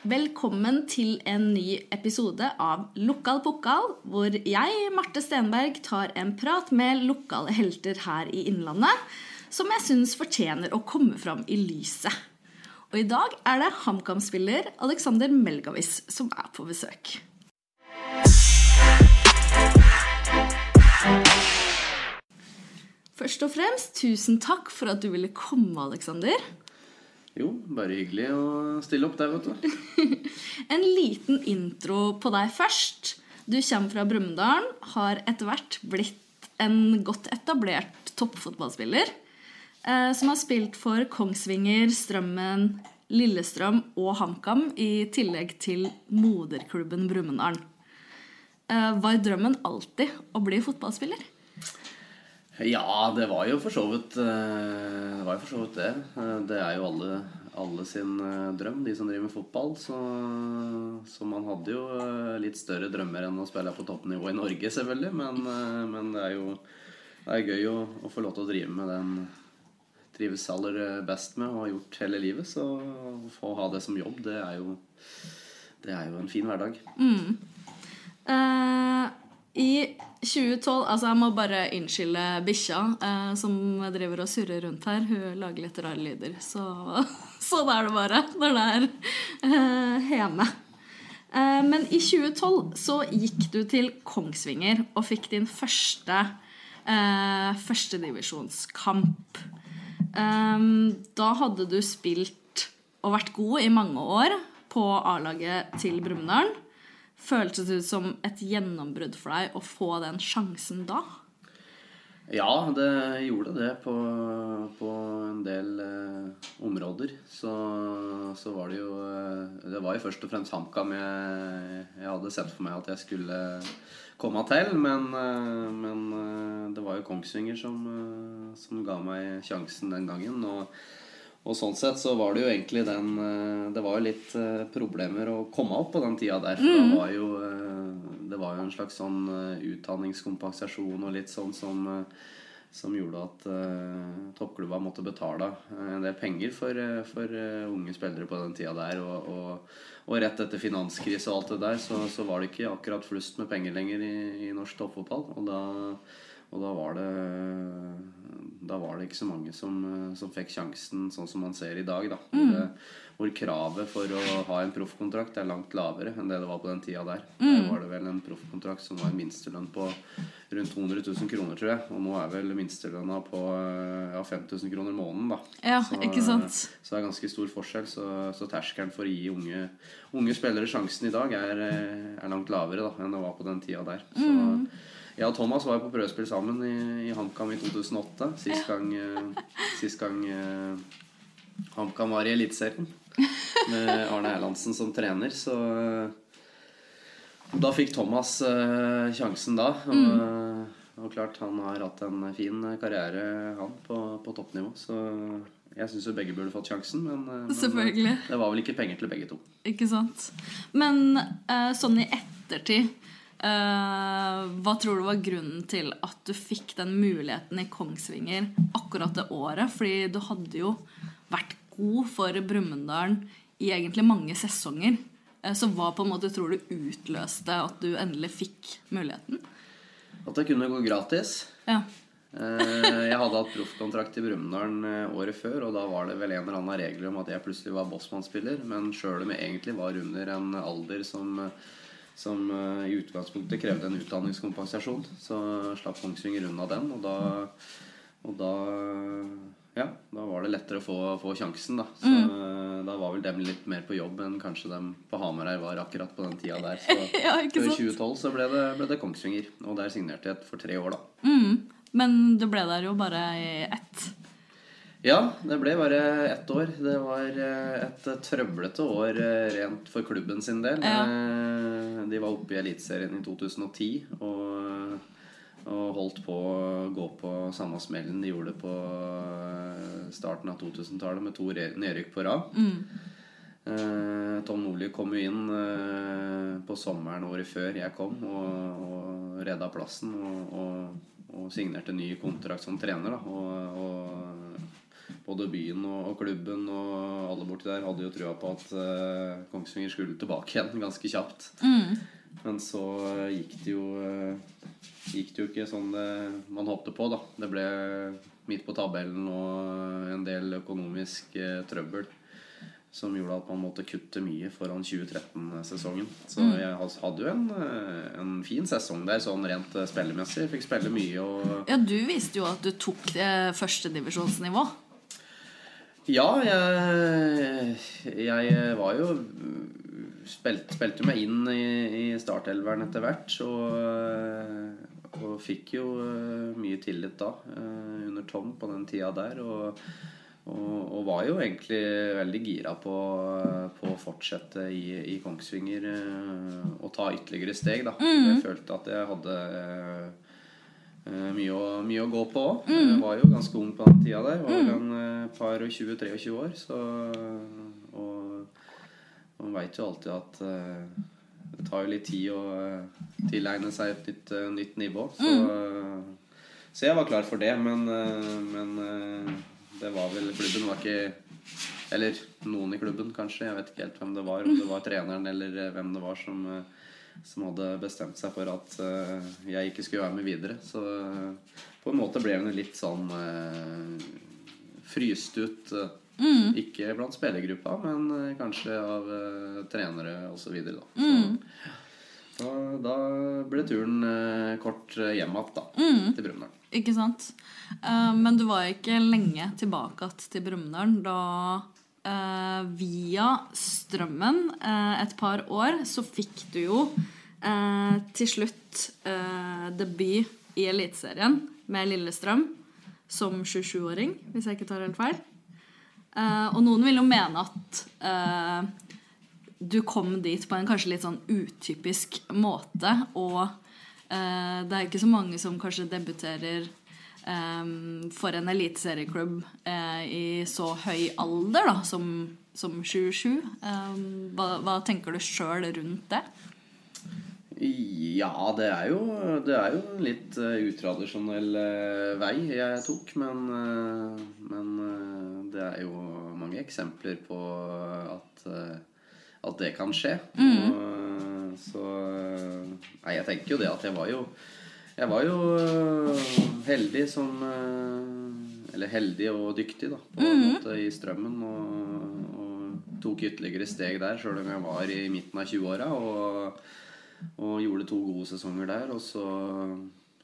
Velkommen til en ny episode av Lokal pokal, hvor jeg, Marte Stenberg, tar en prat med lokale helter her i Innlandet, som jeg syns fortjener å komme fram i lyset. Og i dag er det HamKam-spiller Alexander Melgavis som er på besøk. Først og fremst, tusen takk for at du ville komme, Alexander. Jo, bare hyggelig å stille opp der, vet du. En liten intro på deg først. Du kommer fra Brumunddal, har etter hvert blitt en godt etablert toppfotballspiller. Eh, som har spilt for Kongsvinger, Strømmen, Lillestrøm og HamKam, i tillegg til moderklubben Brumunddal. Eh, var drømmen alltid å bli fotballspiller? Ja, det var jo for så vidt eh, Det var jo for så vidt det. Det er jo alle, alle sin eh, drøm, de som driver med fotball. Så, så man hadde jo eh, litt større drømmer enn å spille på toppnivå i Norge, selvfølgelig. Men, eh, men det er jo det er gøy å, å få lov til å drive med den trives aller best med og har gjort hele livet. Så å få ha det som jobb, det er jo, det er jo en fin hverdag. Eh, I 2012 Altså, jeg må bare unnskylde bikkja eh, som driver og surrer rundt her. Hun lager litt rare lyder. Så sånn er det bare når det er eh, hjemme. Eh, men i 2012 så gikk du til Kongsvinger og fikk din første eh, førstedivisjonskamp. Eh, da hadde du spilt og vært god i mange år på A-laget til Brumunddal. Føltes det ut som et gjennombrudd for deg å få den sjansen da? Ja, det gjorde det på, på en del eh, områder. Så, så var det jo eh, Det var jo først og fremst HamKam jeg, jeg hadde sett for meg at jeg skulle komme til. Men, eh, men eh, det var jo Kongsvinger som, som ga meg sjansen den gangen. Og, og sånn sett så var det jo egentlig den eh, Det var jo litt eh, problemer å komme opp på den tida der. For det var jo eh, Det var jo en slags sånn utdanningskompensasjon og litt sånn som som gjorde at toppklubba måtte betale en del penger for, for unge spillere på den tida der. Og, og, og rett etter finanskrise og alt det der, så, så var det ikke akkurat flust med penger lenger i, i norsk toppfotball. Og da, og da var det Da var det ikke så mange som, som fikk sjansen sånn som man ser i dag. Da. Hvor, det- hvor kravet for å ha en proffkontrakt er langt lavere enn det det var på den tida der. Der var det vel en proffkontrakt som var minstelønn på rundt 200 000 kroner, tror jeg. Og nå er vel minstelønna på ja, 5000 kroner måneden, da. Ja, Så, ikke sant? Så det er ganske stor forskjell. Så, så terskelen for å gi unge, unge spillere sjansen i dag er, er langt lavere da, enn det var på den tida der. Så jeg og Thomas var jo på prøvespill sammen i, i HamKam i 2008. Sist gang, eh, sist gang uh, HamKam var i Eliteserien. Med Arne Erlandsen som trener. Så uh, da fikk Thomas eh, sjansen da. Og, og klart han har hatt en fin karriere, han, på, på toppnivå. Så jeg syns jo begge burde fått sjansen, men, eh, men det var vel ikke penger til begge to. Ikke sant? Men eh, sånn i ettertid eh, Hva tror du var grunnen til at du fikk den muligheten i Kongsvinger akkurat det året? Fordi du hadde jo vært god for Brumunddal i egentlig mange sesonger. Uh, så hva på en måte tror du utløste at du endelig fikk muligheten? At det kunne gå gratis. Ja. uh, Jeg hadde hatt proffkontrakt i Brumunddal året før, og da var det vel en eller annen regel om at jeg plutselig var bossmannsspiller. Men sjøl om jeg egentlig var under en alder som, som eh, i utgangspunktet krevde en utdanningskompensasjon, så slapp Kongsvinger unna den, og da, og da ja, da var det lettere å få, få sjansen, da. Så mm. da var vel dem litt mer på jobb enn kanskje dem på Hamar her var akkurat på den tida der. Så Ja, i sant? 2012 så ble det, ble det Kongsvinger, og der signerte jeg for tre år, da. Mm. Men du ble der jo bare i ett. Ja, det ble bare ett år. Det var eh, et trøblete år eh, rent for klubben sin del. Ja. Eh, De var oppe i Eliteserien i 2010 og, og holdt på å gå på samme smellen de gjorde på starten av 2000-tallet med to nedrykk på rad. Mm. Tom Nordli kom jo inn på sommeren året før jeg kom og, og redda plassen og, og, og signerte ny kontrakt som trener. Da, og både byen og, klubben og alle borti der hadde jo trua på at uh, Kongsvinger skulle tilbake igjen ganske kjapt. Mm. Men så gikk det jo gikk det jo ikke sånn det man håpte på, da. Det ble midt på tabellen og en del økonomisk trøbbel som gjorde at man måtte kutte mye foran 2013-sesongen. Så Mm. jeg hadde jo en, en fin sesong der, sånn rent spillemessig. Fikk spille mye og Ja, du viste jo at du tok det førstedivisjonsnivå. Ja, jeg, jeg var jo Spilte, spilte meg inn i, i startelveren etter hvert. Og, og fikk jo mye tillit da, under Tom på den tida der. Og, og, og var jo egentlig veldig gira på, på å fortsette i, i Kongsvinger og ta ytterligere steg. da Jeg følte at jeg hadde mye å, mye å gå på òg. Jeg var jo ganske ung på den tida der. Var mm. en par og 20-23 år. Så, og man veit jo alltid at uh, det tar jo litt tid å tilegne seg et nytt, nytt nivå. Så, så, jeg var klar for det, men, men det var vel Klubben var ikke Eller noen i klubben, kanskje. Jeg vet ikke helt hvem det var. Om det var treneren eller hvem det var som, som hadde bestemt seg for at jeg ikke skulle være med videre. Så på en måte ble hun litt sånn fryst ut. Mm. Ikke blant spillergruppa, men kanskje av uh, trenere osv. Da. Mm. Så da ble turen uh, kort hjem igjen, da. Mm. Til Brumunddal. Ikke sant. Uh, men du var ikke lenge tilbake til Brumunddal da via Strømmen et par år så fikk du jo til slutt debut i Eliteserien med Lillestrøm som 27-åring, hvis jeg ikke tar helt feil. Uh, og noen vil jo mene at uh, du kom dit på en kanskje litt sånn utypisk måte. Og uh, det er ikke så mange som kanskje debuterer for en eliteserieklubb i så høy alder da, som, som 27. Um, hva, hva, tenker du sjøl rundt det? Ja, det er jo, det er jo en litt uh, utradisjonell uh, vei jeg tok. Men, men det er jo mange eksempler på at, at det kan skje. Mm. Og, så Nei, jeg tenker jo det at jeg var jo Jeg var jo heldig som Eller heldig og dyktig, da, på en Mm. måte i strømmen. Og, og tok ytterligere steg der, sjøl om jeg var i midten av 20-åra. Og og gjorde to gode sesonger der. Og så,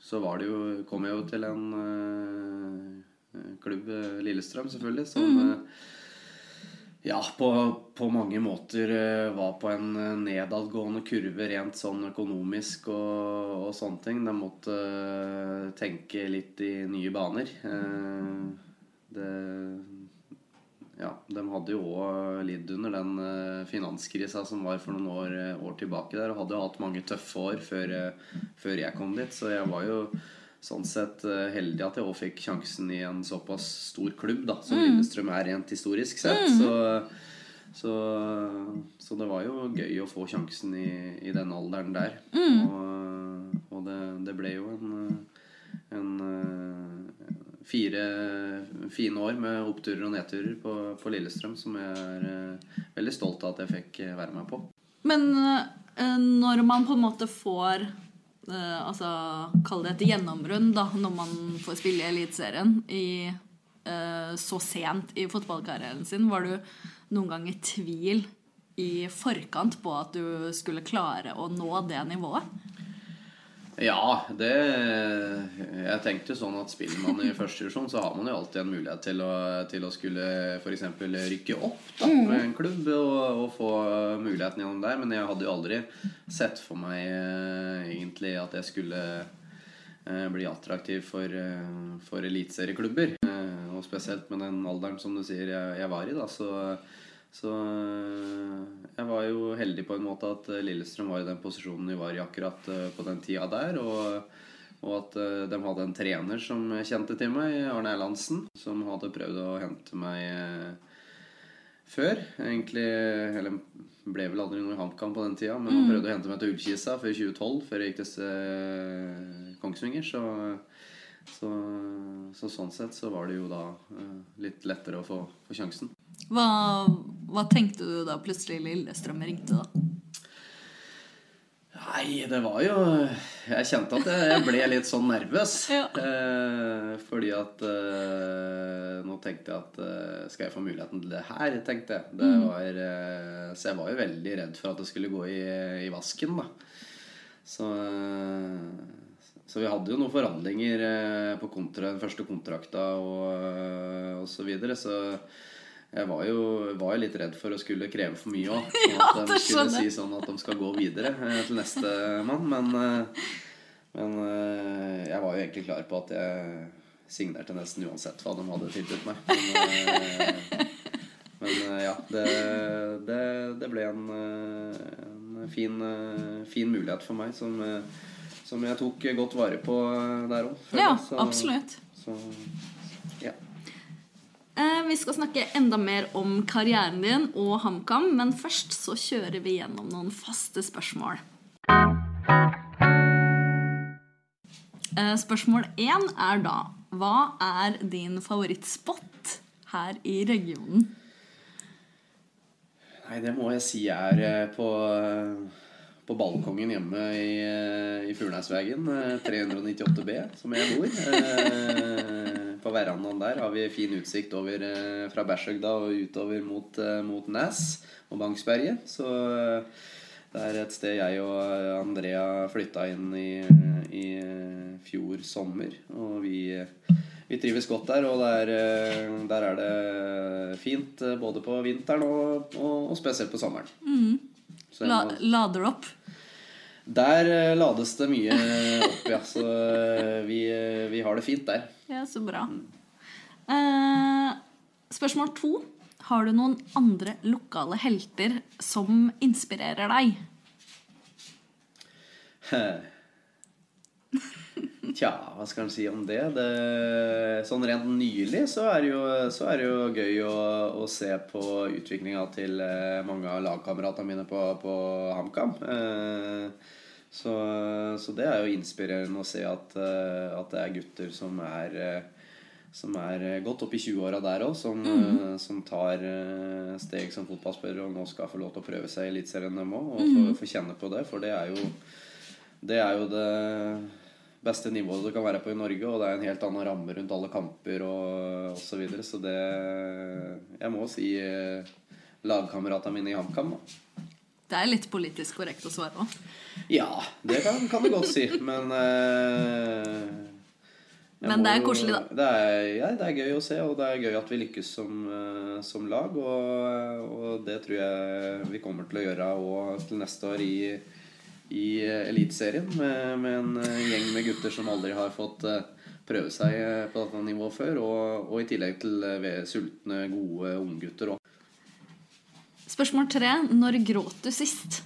så var det jo, kom jeg jo til en uh, klubb, Lillestrøm selvfølgelig, som mm. Ja, på, på, mange måter uh, var på en nedadgående kurve rent sånn økonomisk og, og sånne ting. De måtte tenke litt i nye baner. det ja, de hadde jo òg lidd under den finanskrisa som var for noen år, år, tilbake der. Og hadde jo hatt mange tøffe år før, før, jeg kom dit. Så jeg var jo sånn sett uh, heldig at jeg òg fikk sjansen i en såpass stor klubb da, som mm. Lillestrøm er rent historisk sett. Mm. Så, så, så, det var jo gøy å få sjansen i, i den alderen der. Mm. Og, og det, det, ble jo en, en fire fine år med oppturer og nedturer på, på, Lillestrøm som jeg er uh, veldig stolt av at jeg fikk være med på. Men når man på en måte får altså, Kall det et gjennombrudd da, når man får spille i Eliteserien så sent i fotballkarrieren sin, var du noen gang i tvil i forkant på at du skulle klare å nå det nivået? Ja, det Jeg tenkte sånn at spiller man i første divisjon, så har man jo alltid en mulighet til å, til å skulle f.eks. rykke opp da, med en klubb og, og, få muligheten gjennom der. Men jeg hadde jo aldri sett for meg eh, egentlig at jeg skulle eh, bli attraktiv for, eh, for eliteserieklubber. Og spesielt med den alderen som du sier jeg, jeg var i, da, så så jeg var jo heldig på en måte at Lillestrøm var i den posisjonen de var i akkurat på den tida der. Og, og at de hadde en trener som kjente til meg, Arne Erlandsen, som hadde prøvd å hente meg før. Egentlig Eller ble vel aldri noe i HamKam på den tida, men han prøvde å hente meg til Ullkisa før 2012, før jeg gikk til Kongsvinger. Så Så, så sånn sett så var det jo da eh, litt lettere å få, få sjansen. Hva, hva tenkte du da plutselig Lillestrøm ringte, da? Nei, det var jo Jeg kjente at jeg ble litt sånn nervøs. Ja. Eh, fordi at eh, Nå tenkte jeg at eh, skal jeg få muligheten til det her, tenkte jeg. Det var, eh, så jeg var jo veldig redd for at det skulle gå i, i vasken, da. Så, eh, så vi hadde jo noen forhandlinger eh, på kontra, den første kontrakta og, og så videre. Så jeg var jo, var jo litt redd for å skulle kreve for mye òg. Sånn Ja, at de skulle si sånn at de skal gå videre eh, til neste mann. Men, eh, men eh, jeg var jo egentlig klar på at jeg signerte nesten uansett hva de hadde tilbudt meg. Men, men ja, det, det, det ble en, en fin, fin mulighet for meg som, som jeg tok godt vare på der òg. Ja, absolutt. Så, vi skal snakke enda mer om karrieren din og HamKam, men først så kjører vi gjennom noen faste spørsmål. Eh, spørsmål én er da Hva er din favorittspot her i regionen? Nei, det må jeg si er eh, på, eh, på balkongen hjemme i, eh, i Furnesvegen, eh, 398B, som jeg bor. Verandaen der har vi fin utsikt over eh, fra Bæsjøgda og utover mot, eh, mot Nes og Bangsberget. Så eh, det er et sted jeg og Andrea flytta inn i, i fjor sommer. Og vi, vi trives godt der, og der, der er det fint både på vinteren og, og, og spesielt på sommeren. Så jeg La, lader opp? der lades det mye opp, ja. Så vi, vi har det fint der. Ja, så bra. Eh, spørsmål to. Har du noen andre lokale helter som inspirerer deg? Tja, hva skal en si om det? det sånn rent nylig så er det jo, er det jo gøy å, å se på utviklinga til eh, mange av lagkameratene mine på, på HamKam. Eh, så, så det er jo inspirerende å se at, eh, at det er gutter som er eh, som er eh, godt opp i 20-åra der òg, som, eh, som tar eh, steg som fotballspillere og nå skal få lov til å prøve seg i Eliteserien dem òg, og få, få kjenne på det. For det er jo det er jo det beste nivået du kan være på i Norge, og det er en helt annen ramme rundt alle kamper og osv. Så, videre. så det Jeg må si eh, lagkameratene mine i HamKam. da. Det er litt politisk korrekt å svare òg. Ja, det kan, kan du godt si, men uh, Men det er koselig, da. Det er, ja, det er gøy å se, og det er gøy at vi lykkes som, eh, som lag. Og, og det tror jeg vi kommer til å gjøre òg til neste år i, i Eliteserien. Med, med en eh, gjeng med gutter som aldri har fått prøve seg på dette nivået før. Og, og i tillegg til sultne, gode unggutter òg. Spørsmål tre. Når gråt du sist?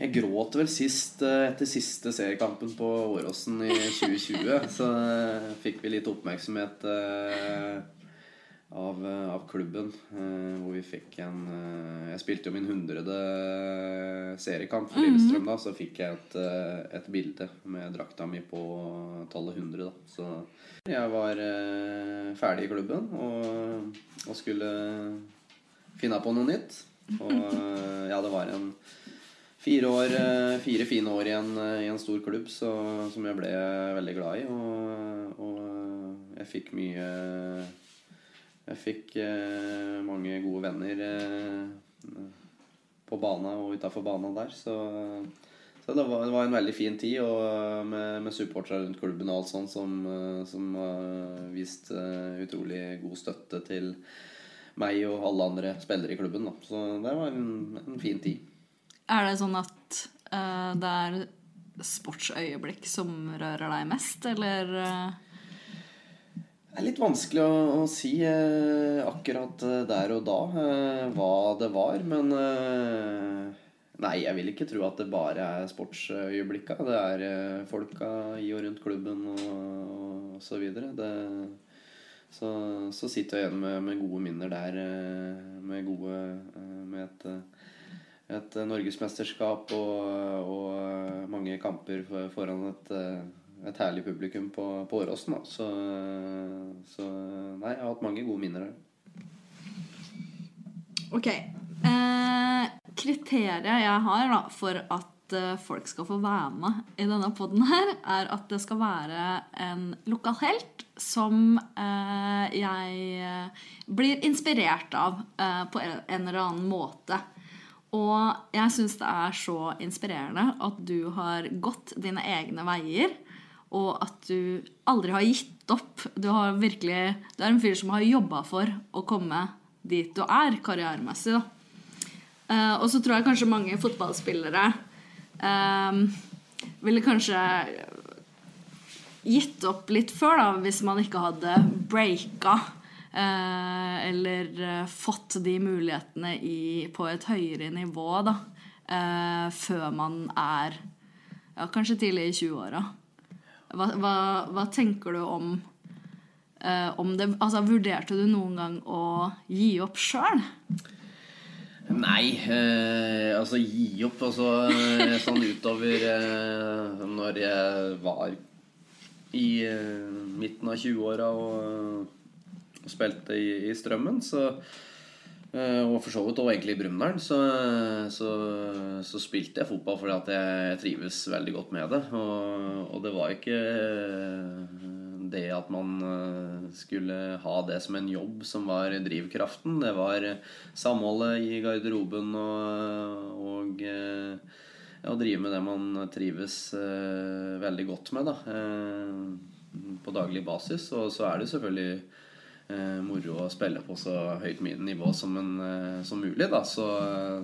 Jeg gråt vel sist eh, etter siste seriekampen på Åråsen i 2020. Så eh, fikk vi litt oppmerksomhet eh, av, av klubben. Hvor vi fikk en Jeg spilte jo min hundrede seriekamp for Lillestrøm da. Så fikk jeg et, et bilde med drakta mi på tallet 100. da Så jeg var ferdig i klubben og, og skulle finne på noe nytt. Og eh, ja, det var en Fire, år, eh, fire fine år i en, eh, i en stor klubb så, som jeg ble veldig glad i. Og, og jeg fikk mye Jeg fikk mange gode venner på bana og utafor bana der. Så, så det, var, det var en veldig fin tid og med, med supportere rundt klubben og alt sånt som, som har vist utrolig god støtte til meg og alle andre spillere i klubben. Da. Så det var en, en fin tid. Er det sånn at uh, det er sportsøyeblikk som rører deg mest, eller eh, Det er litt vanskelig å, å si eh, akkurat der og da eh, hva det var, men Nei, jeg vil ikke tro at det bare er sportsøyeblikka. Det er folka i og rundt klubben og, og så videre. Det, så, så sitter jeg igjen med, med gode minner der, eh, med gode eh, Med et, eh, et norgesmesterskap og, og mange kamper foran et, et herlig publikum på, på Åråsen. Så, så nei, jeg har hatt mange gode minner der. Ok. Eh, kriteriet jeg har da, for at eh, folk skal få være med i denne poden her, er at det skal være en lokal helt som eh, jeg eh, blir inspirert av på en eller annen måte. Og jeg syns det er så inspirerende at du har gått dine egne veier, og at du aldri har gitt opp. Du har virkelig Du er en fyr som har jobba for å komme dit du er karrieremessig, da. Uh, og så tror jeg kanskje mange fotballspillere eh, ville kanskje gitt opp litt før, da, hvis man ikke hadde breaka. Eh, eller eh, fått de mulighetene i, på et høyere nivå, da. Eh, før man er ja, kanskje tidlig i 20-åra. Hva, hva, hva tenker du om, eh, om det Altså, vurderte du noen gang å gi opp sjøl? Nei, eh, altså gi opp altså, eh, sånn utover eh, når jeg var i eh, midten av 20-åra og, og spilte i, i Strømmen, så eh, og for så vidt også egentlig i Brumunddal, så, så, så spilte jeg fotball fordi at jeg trives veldig godt med det. Og, og det var ikke det at man eh, skulle ha det som en jobb som var drivkraften. Det var samholdet i garderoben og, og eh, ja, å drive med det man trives eh, veldig godt med da, eh, på daglig basis. Og så er det selvfølgelig eh, moro å spille på så høyt nivå som, en, eh, som mulig. Da. Så,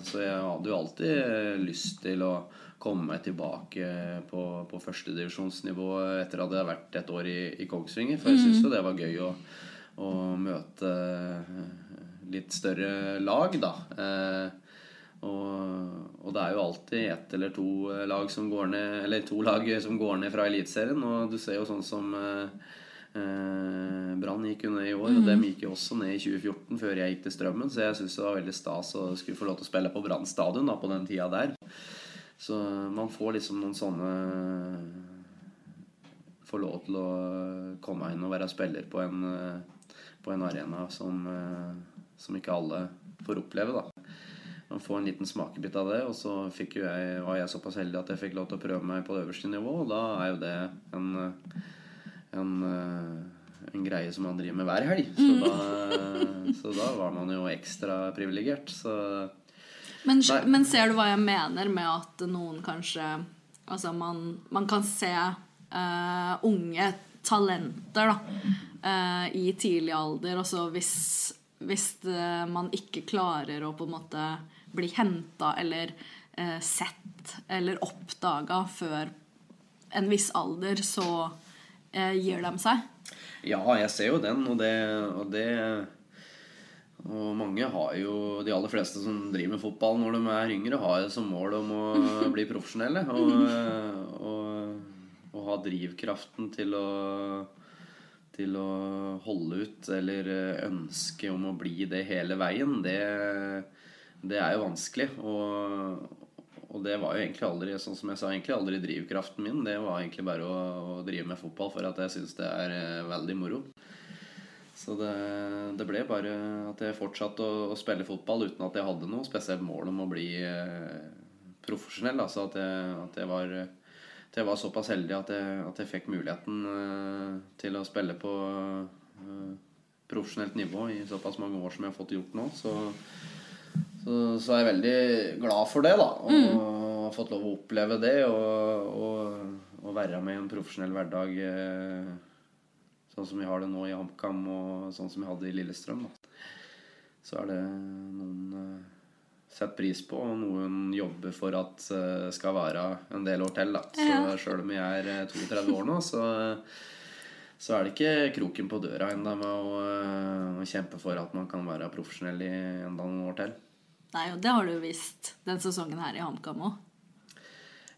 så jeg hadde jo alltid lyst til å komme tilbake på, på førstedivisjonsnivå etter at jeg hadde vært et år i, i Kongsvinger. For jeg syns jo det var gøy å, å møte litt større lag, da. Eh, og, og det er jo alltid ett eller to lag som går ned Eller to lag som går ned fra Eliteserien. Og du ser jo sånn som eh, eh, Brann gikk jo ned i år, og dem gikk jo også ned i 2014 før jeg gikk til Strømmen. Så jeg syns det var veldig stas å skulle få lov til å spille på Brann stadion da, på den tida der. Så man får liksom noen sånne Får lov til å komme inn og være spiller på en, på en arena som, som ikke alle får oppleve, da. Man får en liten smakebit av det, og så jeg, var jeg såpass heldig at jeg fikk lov til å prøve meg på det øverste nivå, og da er jo det en, en, en greie som man driver med hver helg. Så, da, så da var man jo ekstra privilegert. Så Men, men ser du hva jeg mener med at noen kanskje Altså, man, man kan se uh, unge talenter da, uh, i tidlig alder. Altså hvis, hvis det, man ikke klarer å på en måte bli henta eller uh, sett eller oppdaga før en viss alder, så eh, gir de seg. Ja, jeg ser jo den, og det, og det Og mange har jo De aller fleste som driver med fotball når de er yngre, har jo som mål om å bli profesjonelle. Og, og, og ha drivkraften til å til å holde ut eller ønske om å bli det hele veien, det, det er jo vanskelig. Og, og det var jo egentlig aldri sånn som jeg sa, egentlig aldri drivkraften min. Det var egentlig bare å, å drive med fotball for at jeg syns det er eh, veldig moro. Så det, det ble bare at jeg fortsatte å, å spille fotball uten at jeg hadde noe spesielt mål om å bli eh, profesjonell. Altså at jeg, at jeg var at jeg var såpass heldig at jeg, at jeg fikk muligheten eh, til å spille på eh, profesjonelt nivå i såpass mange år som jeg har fått gjort nå. Så, så, så er jeg veldig glad for det, da. Og har fått lov å oppleve det og, og, og være med i en profesjonell hverdag eh, sånn som vi har det nå i HamKam og sånn som vi hadde i Lillestrøm. Da. Så er det noen eh, setter pris på, og noen jobber for at det skal være en del år til. Da. Så Ja. sjøl om jeg er eh, 32 år nå, så, så er det ikke kroken på døra ennå med å, eh, å kjempe for at man kan være profesjonell i enda noen år til. Nei, og det har du visst den sesongen her i HamKam òg.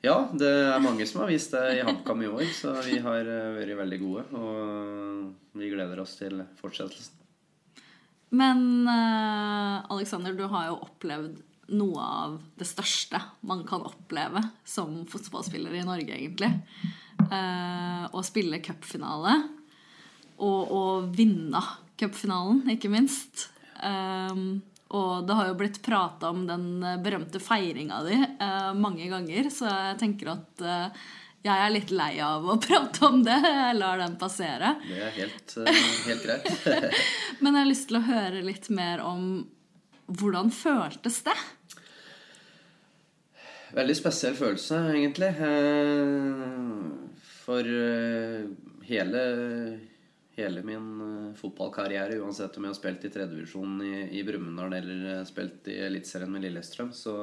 Ja, det er mange som har vist det i HamKam i år, så vi har eh, vært veldig gode. Og vi gleder oss til fortsettelsen. Men eh, Alexander, du har jo opplevd noe av det største man kan oppleve som fotballspiller i Norge, egentlig. eh, å spille cupfinale. Og å vinne cupfinalen, ikke minst. Og det har jo blitt prata om den berømte feiringa di eh, mange ganger, så jeg tenker at eh, jeg er litt lei av å prate om det. Jeg lar den passere. Det er helt, eh, helt greit. Men jeg har lyst til å høre litt mer om hvordan føltes det? Veldig spesiell følelse, egentlig. Eh, For eh, hele, hele min eh, fotballkarriere, uansett om jeg har spilt i tredjevisjon i, i Brumunddal eller eh, spilt i Eliteserien med Lillestrøm, så,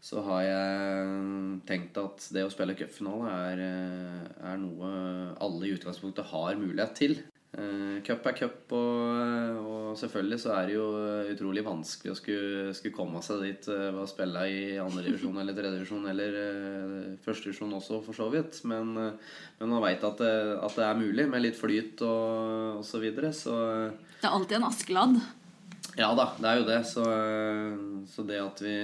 så har jeg tenkt at det å spille cupfinale er, eh, er noe alle i utgangspunktet har mulighet til. Eh, Cup er cup, og, og selvfølgelig så er det jo utrolig vanskelig å skulle, skulle komme seg dit eh, ved å spille i andredivisjon eller tredjedivisjon eller første førstedivisjon også, for så vidt. Men, eh, men man veit at, at det er mulig med litt flyt og, og så videre. Så Det er alltid en Askeladd. ja da, det er jo det. Så, så det at vi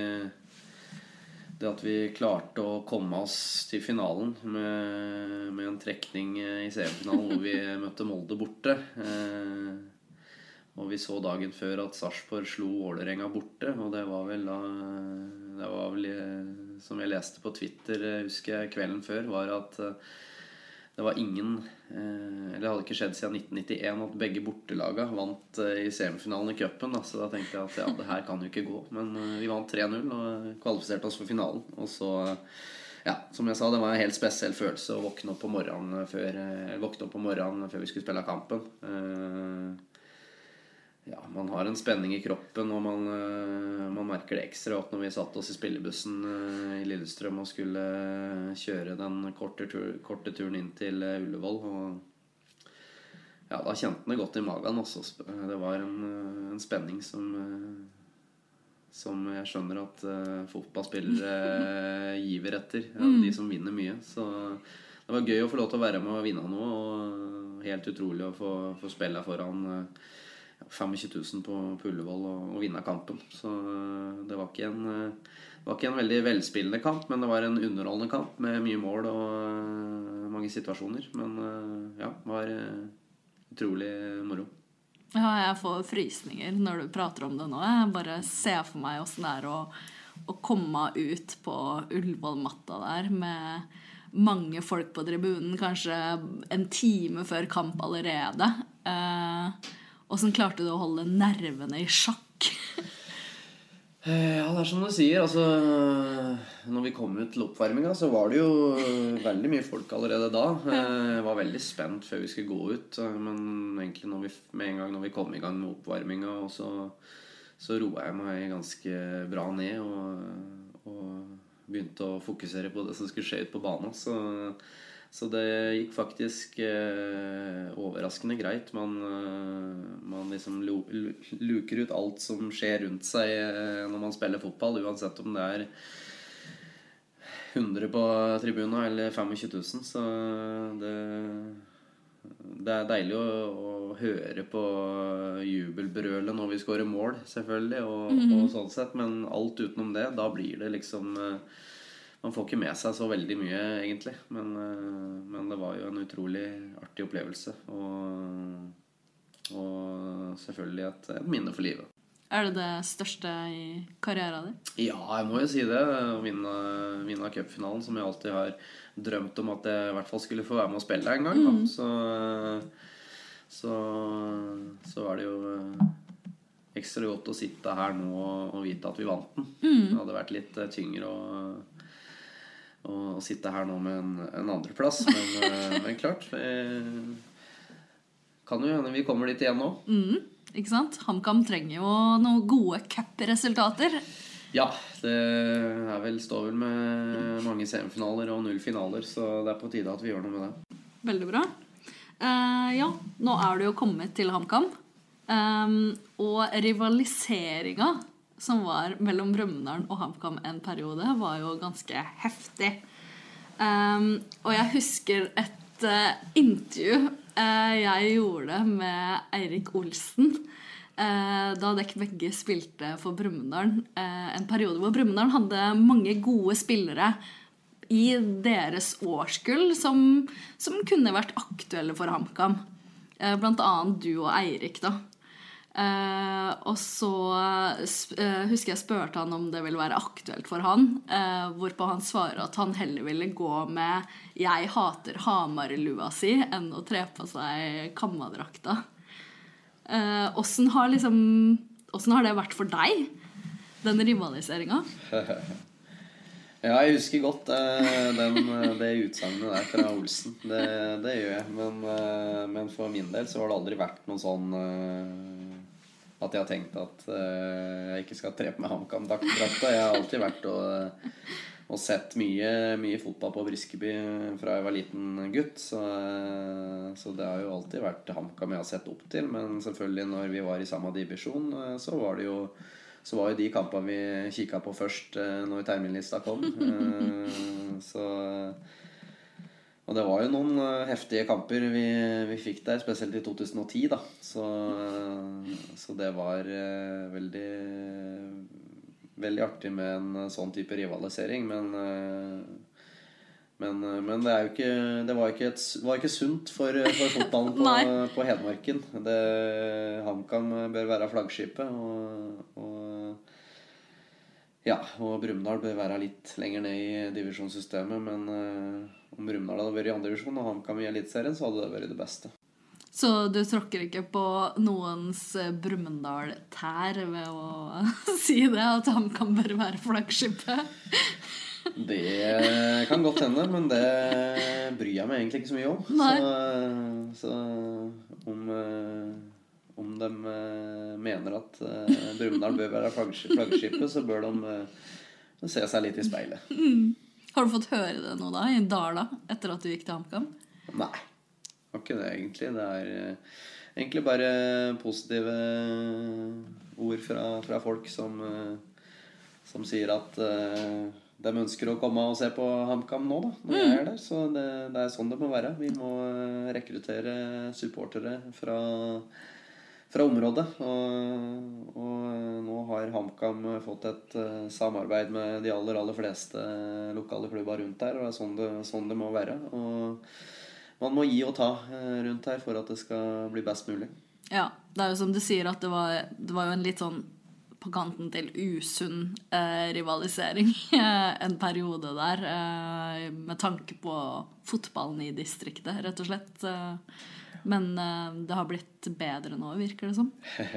det at vi klarte å komme oss til finalen med, med en trekning i semifinalen hvor vi møtte Molde borte. Eh, Og vi så dagen før at Sarpsborg slo Vålerenga borte, og det var vel da Det var vel, eh, som jeg leste på Twitter, eh, husker jeg, kvelden før, var at eh, det var ingen eh, Eller det hadde ikke skjedd siden 1991 at begge bortelaga vant eh, i semifinalen i cupen. Så da tenkte jeg at ja, det her kan jo ikke gå. Men eh, vi vant 3-0 og kvalifiserte oss for finalen. Og så ja, som jeg sa, det var en helt spesiell følelse å våkne opp på morgenen før, opp på morgenen før vi skulle spille kampen. Eh, ja, man har en spenning i kroppen, og man, eh, man merker det ekstra opp når vi satt oss i spillebussen eh, i Lillestrøm og skulle kjøre den korte, tur, korte turen inn til eh, Ullevål. Og ja, da kjente den det godt i magen. Også. Det var en, eh, en spenning som eh, som jeg skjønner at eh, fotballspillere eh, giver etter. Ja, De som vinner mye. Så det var gøy å få lov til å være med og vinne noe. Og helt utrolig å få, få spille foran eh, 25 000 på, Ullevål og, og vinne kampen. Så eh, det var en eh, det var ikke en veldig velspillende kamp, men det var en underholdende kamp med mye mål og eh, mange situasjoner. Men ja, det var utrolig moro. Ja, jeg får frysninger når du prater om det nå. Jeg bare ser for meg åssen det er å, å komme ut på Ullevål-matta der med mange folk på tribunen, kanskje en time før kamp allerede. Eh, Åssen klarte du å holde nervene i sjakk? Eh, Ja, det er som du sier. Altså, når vi kom ut til oppvarminga, så var det jo veldig mye folk allerede da. Eh, Jeg var veldig spent før vi skulle gå ut. eh, Men egentlig vi, med en gang når vi kom i gang med oppvarminga, så, så roa jeg meg ganske bra ned og, og begynte å fokusere på det som skulle skje ute på banen. Så, så det gikk faktisk eh, overraskende greit. Man, eh, man liksom lu, lu, luker ut alt som skjer rundt seg eh, når man spiller fotball, uansett om det er 100 på tribuna eller 25 000. Så det, det er deilig å, å høre på jubelbrølet når vi scorer mål, selvfølgelig, og, og sånn sett. Men alt utenom det, da blir det liksom eh, Man får ikke med seg så veldig mye, egentlig. Men, eh, men det var jo en utrolig artig opplevelse. Og, og selvfølgelig et, et minne for livet. Er det det største i karrieren din? Ja, jeg må jo si det. Å vinne, vinne cupfinalen, som jeg alltid har drømt om at jeg i hvert fall skulle få være med å spille en gang. Da. Så, så, så var det jo eh, ekstra godt å sitte her nå og, og vite at vi vant den. Det hadde vært litt eh, tyngre å, å sitte her nå med en, en andreplass. Men, eh, men klart Kan jo hende vi kommer dit igjen nå. Mm, ikke sant? HamKam trenger jo noen gode cupresultater. Ja, det vel, står vel med mange semifinaler og null finaler, så det er på tide at vi gjør noe med det. Veldig bra. Uh, ja, nå er du jo kommet til HamKam. Um, og rivaliseringa som var mellom Brumunddal og HamKam en periode, var jo ganske heftig. Um, og jeg husker et uh, intervju uh, jeg gjorde med Eirik Olsen. Uh, da dere begge spilte for Brumunddal. en periode hvor Brumunddal hadde mange gode spillere i deres årskull som, som kunne vært aktuelle for HamKam. Blant annet du og Eirik, da. Eh, og så eh, husker jeg spurte han om det ville være aktuelt for han, eh, hvorpå han svarer at han heller ville gå med 'Jeg hater Hamar'-lua si enn å tre på seg kammadrakta. Åssen har liksom har det vært for deg, den rivaliseringa? Ja, jeg husker godt den, det utsagnet der fra Olsen. Det, det gjør jeg. Men, men for min del så har det aldri vært noen sånn at jeg har tenkt at uh, jeg ikke skal tre på meg HamKam-drakta. Jeg har alltid vært og, og sett mye, mye fotball på Briskeby fra jeg var liten gutt. Så, uh, så det har jo alltid vært HamKam jeg har sett opp til. Men selvfølgelig når vi var i samme divisjon, uh, så var det jo så var jo de kampene vi kikka på først når terminlista kom. Så Og det var jo noen eh, heftige kamper vi, vi fikk der, spesielt i 2010, da. Så, så det var eh, veldig Veldig artig med en sånn type rivalisering, men eh, men, eh, men det, er ikke, det var ikke, et, var ikke sunt for, for fotballen på, på Hedmarken. Det- HamKam bør være flaggskipet. Og, og, ja, og Brumunddal bør være litt lenger ned i divisjonssystemet. Men uh, om Brumunddal hadde vært i andredivisjon og HamKam i Eliteserien, så hadde det vært det beste. Så du tråkker ikke på noens eh, Brumunddal-tær ved å si det, at HamKam bør være flaggskipet? Det kan godt hende, men det bryr jeg meg egentlig ikke så mye om. Nei. Så, så om, eh, om de eh, mener at eh, Brumunddal bør være flaggs- flaggskipet, så bør de eh, se seg litt i speilet. Har du fått høre det nå, da, i Dala, etter at du gikk til HamKam? Nei. Har ikke det, egentlig. Det er egentlig bare positive ord fra, fra folk som, som sier at de ønsker å komme og se på HamKam nå, da, når jeg er der. Så det, det er sånn det må være. Vi må rekruttere supportere fra, fra området. Og, og eh, nå har HamKam fått et eh, samarbeid med de aller, aller fleste lokale klubber rundt der, og det er sånn det, sånn det må være. Og man må gi og ta eh, rundt her for at det skal bli best mulig. Ja, det er jo som du sier at det var, det var jo en litt sånn på kanten til usunn eh, rivalisering eh, en periode der, eh, med tanke på fotballen i distriktet, rett og slett. Eh, men eh, det har blitt bedre nå, virker det som.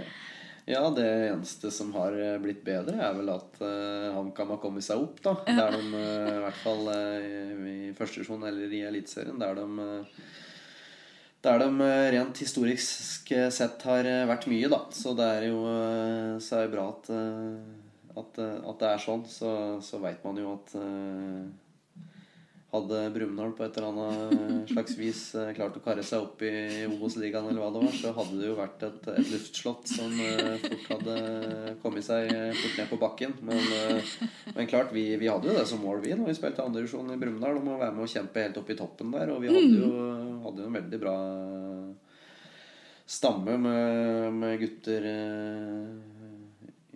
Ja, det eneste som har eh, blitt bedre, er vel at uh, HamKam har kommet seg opp, da. Der de eh, i hvert fall eh, i første divisjon eller i Eliteserien, der de eh, der de eh, rent historisk sett har eh, vært mye, da. Så det er jo eh, så er det bra at, eh, at, eh, at det er sånn. Så, så veit man jo at eh, hadde Brumunddal på et eller annet slags vis eh, klart å karre seg opp i Obos-ligaen, eller hva det var, så hadde det jo vært et, et luftslott som eh, fort hadde kommet seg fort ned på bakken. Men, eh, men klart, vi, vi hadde jo det som mål, vi, når vi spilte andredivisjon i Brumunddal, om å være med og kjempe helt opp i toppen der. Og vi hadde jo, hadde jo en veldig bra stamme med, med gutter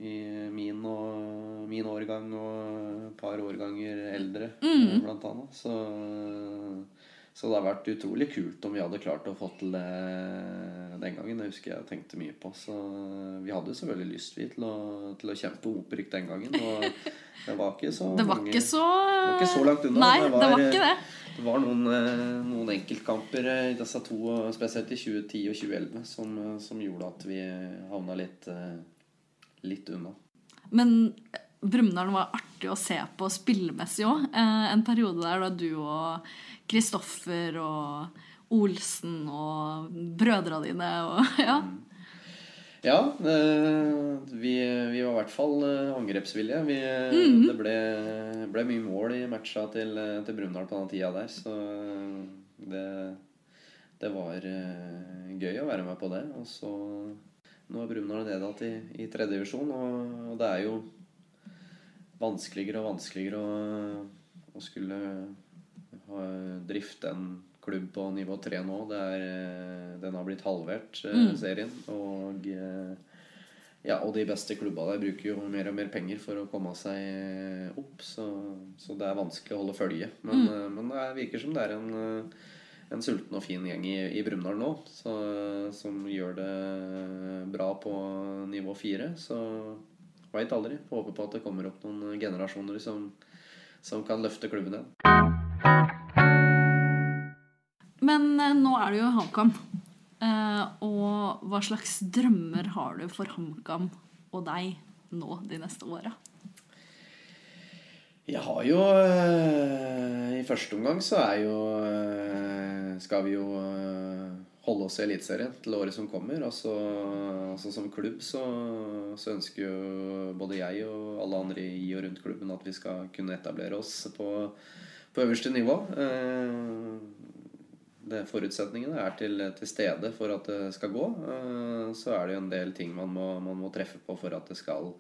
i min, og, min årgang og et par årganger eldre, mm. blant annet. Så, så det har vært utrolig kult om vi hadde klart å få til det den gangen. Det husker jeg tenkte mye på. Så vi hadde selvfølgelig lyst vi, til, å, til å kjempe opprykk den gangen. Og det var ikke så Det var mange- ikke så det var ikke så langt unna. Nei, det var ikke det. Det var noen, eh, noen enkeltkamper eh, i disse to, spesielt i 2010 og 2011, som, eh, som gjorde at vi havna litt, litt unna. Men Brumunddal var artig å se på spillemessig òg. Eh, en periode der da du og Kristoffer og Olsen og brødra dine og Ja. Ja, eh, vi, vi var i hvert fall eh, angrepsvillige. Vi, eh, Det ble, ble mye mål i matcha til, til Brumunddal på den tida der, så det, det var gøy å være med på det. Og så Nå er Brumunddal nedad i, i tredje divisjon, og, og det er jo vanskeligere og vanskeligere å, å skulle ha, drifte en klubb på nivå tre nå. Det er, eh, den har blitt halvert, mm. serien. Og eh, ja, og de beste klubba der bruker jo mer og mer penger for å komme seg opp. Så, så det er vanskelig å holde følge. Men, mm. men det virker som det er en, en sulten og fin gjeng i, i Brumunddal nå så, som gjør det bra på nivå fire. Så veit aldri. Håper på at det kommer opp noen generasjoner som, som kan løfte klubben igjen. Men eh, nå er det jo HamKam. Eh, og hva slags drømmer har du for HamKam og deg nå de neste åra? Jeg har jo eh, I første omgang så er jo Skal vi jo holde oss i Eliteserien til året som kommer. Altså, altså Som klubb så, så, ønsker jo både jeg og alle andre i og rundt klubben at vi skal kunne etablere oss på, på øverste nivå. Eh, det forutsetningene er til, til, stede for at det skal gå, eh, så er det jo en del ting man må, man må treffe på for at det skal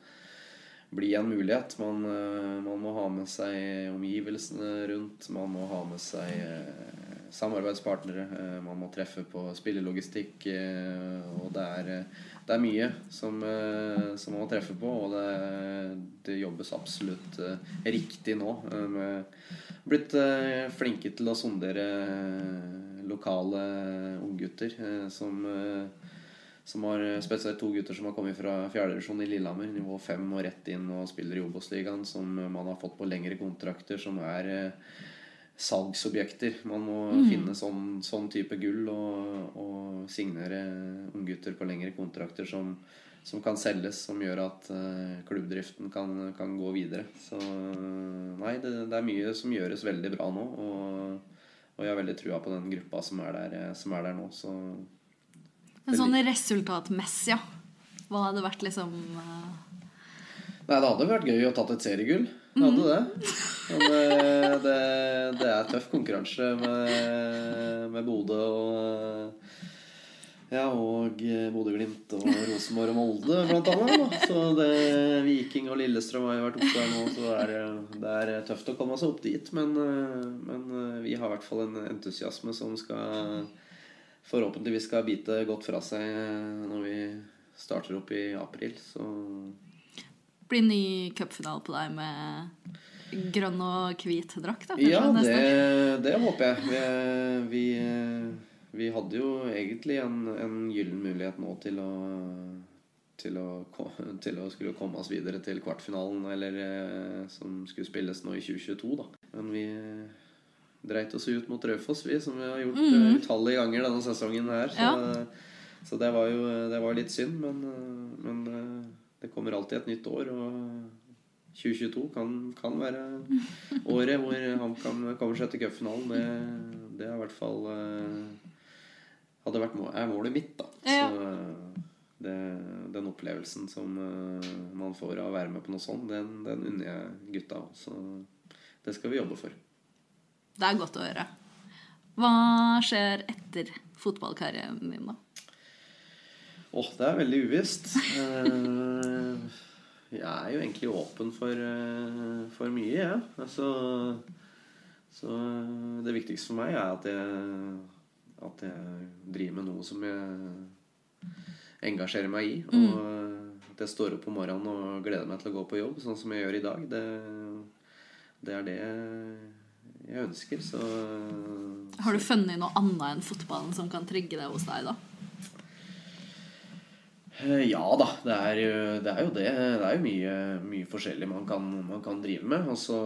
bli en mulighet. Man, eh, man, må ha med seg omgivelsene rundt. Man må ha med seg samarbeidspartnere. Man må treffe på spillelogistikk. Og det er, det er mye som, som, man må treffe på, og det, det jobbes absolutt riktig nå. Med blitt flinke til å sondere lokale unggutter eh, som, eh, som har spesielt to gutter som har kommet fra fjerdedivisjon i Lillehammer, nivå fem, og rett inn og spiller i Obos-ligaen, som man har fått på lengre kontrakter, som er eh, salgsobjekter. Man må mm. finne sånn, sånn, type gull og, og signere unggutter på lengre kontrakter som, som kan selges, som gjør at uh, klubbdriften kan, kan, gå videre. Så nei, det, det, er mye som gjøres veldig bra nå. Og og jeg har veldig trua på den gruppa som er der, eh, som er der nå. Så Men sånn resultatmessig, ja. Hva hadde vært liksom uh... Nei, det hadde vært gøy å tatt et seriegull. Det hadde det. Men det, eh, det, det er tøff konkurranse med, med Bodø og ja, og eh, Bodø-Glimt og Rosenborg og Molde, blant annet. Så det, Viking og Lillestrøm har jo vært oppe der nå, så det er, det er tøft å komme seg opp dit. Men, eh, men, eh, vi har i hvert fall en entusiasme som skal forhåpentligvis skal bite godt fra seg når vi starter opp i april. Så Blir ny cupfinale på deg med grønn og hvit drakt? da? Ja, det, det, håper jeg. Vi, vi vi hadde jo egentlig en, en gyllen mulighet nå til å, til å, til å skulle komme oss videre til kvartfinalen, eller eh, som skulle spilles nå i 2022, da. Men vi dreit oss ut mot Raufoss, vi, som vi har gjort mm utallige ganger denne sesongen her. Så, ja. så det var jo det var litt synd, men, men, eh, det kommer alltid et nytt år. og 2022 kan, kan være året hvor han kommer seg til cupfinalen. Det, det er i hvert fall hadde vært mål, er målet mitt. da ja. Så eh, det, den opplevelsen som uh, man får av å være med på noe sånt, den, den unner jeg gutta. Så det skal vi jobbe for. Det er godt å høre. Hva skjer etter fotballkarrieren din, da? Åh, oh, det er veldig uvisst. Jeg er jo egentlig åpen for, uh, for mye, jeg. Ja. Altså, så det viktigste for meg er at jeg at jeg driver med noe som jeg engasjerer meg i. Mm. Og at jeg står opp om morgenen og gleder meg til å gå på jobb, sånn som jeg gjør i dag. Det, det er det jeg ønsker. Så Har du funnet noe annet enn fotballen som kan trigge det hos deg, da? Eh, ja da, det er jo det. Er jo det. det. er jo mye, mye forskjellig man kan, man kan, drive med. Og så,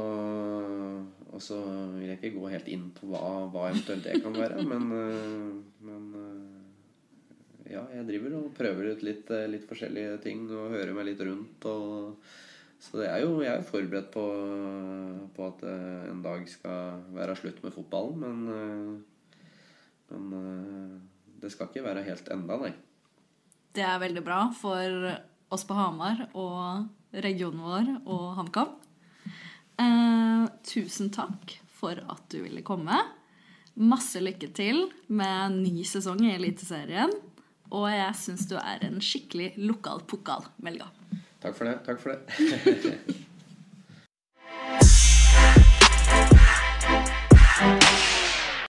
og så, vil jeg ikke gå helt inn på hva, hva eventuelt det kan være. Men, eh, men, eh, ja, jeg driver og prøver ut litt, litt, forskjellige ting og hører meg litt rundt. Og, så det er jo, jeg er forberedt på, på at en dag skal være slutt med fotballen. Men, men det skal ikke være helt enda, nei. Det er veldig bra for oss på Hamar og regionen vår og HamKam. Eh, tusen takk for at du ville komme. Masse lykke til med ny sesong i Eliteserien. Og jeg syns du er en skikkelig lokal pokal, Melga. Takk for det. Takk for det.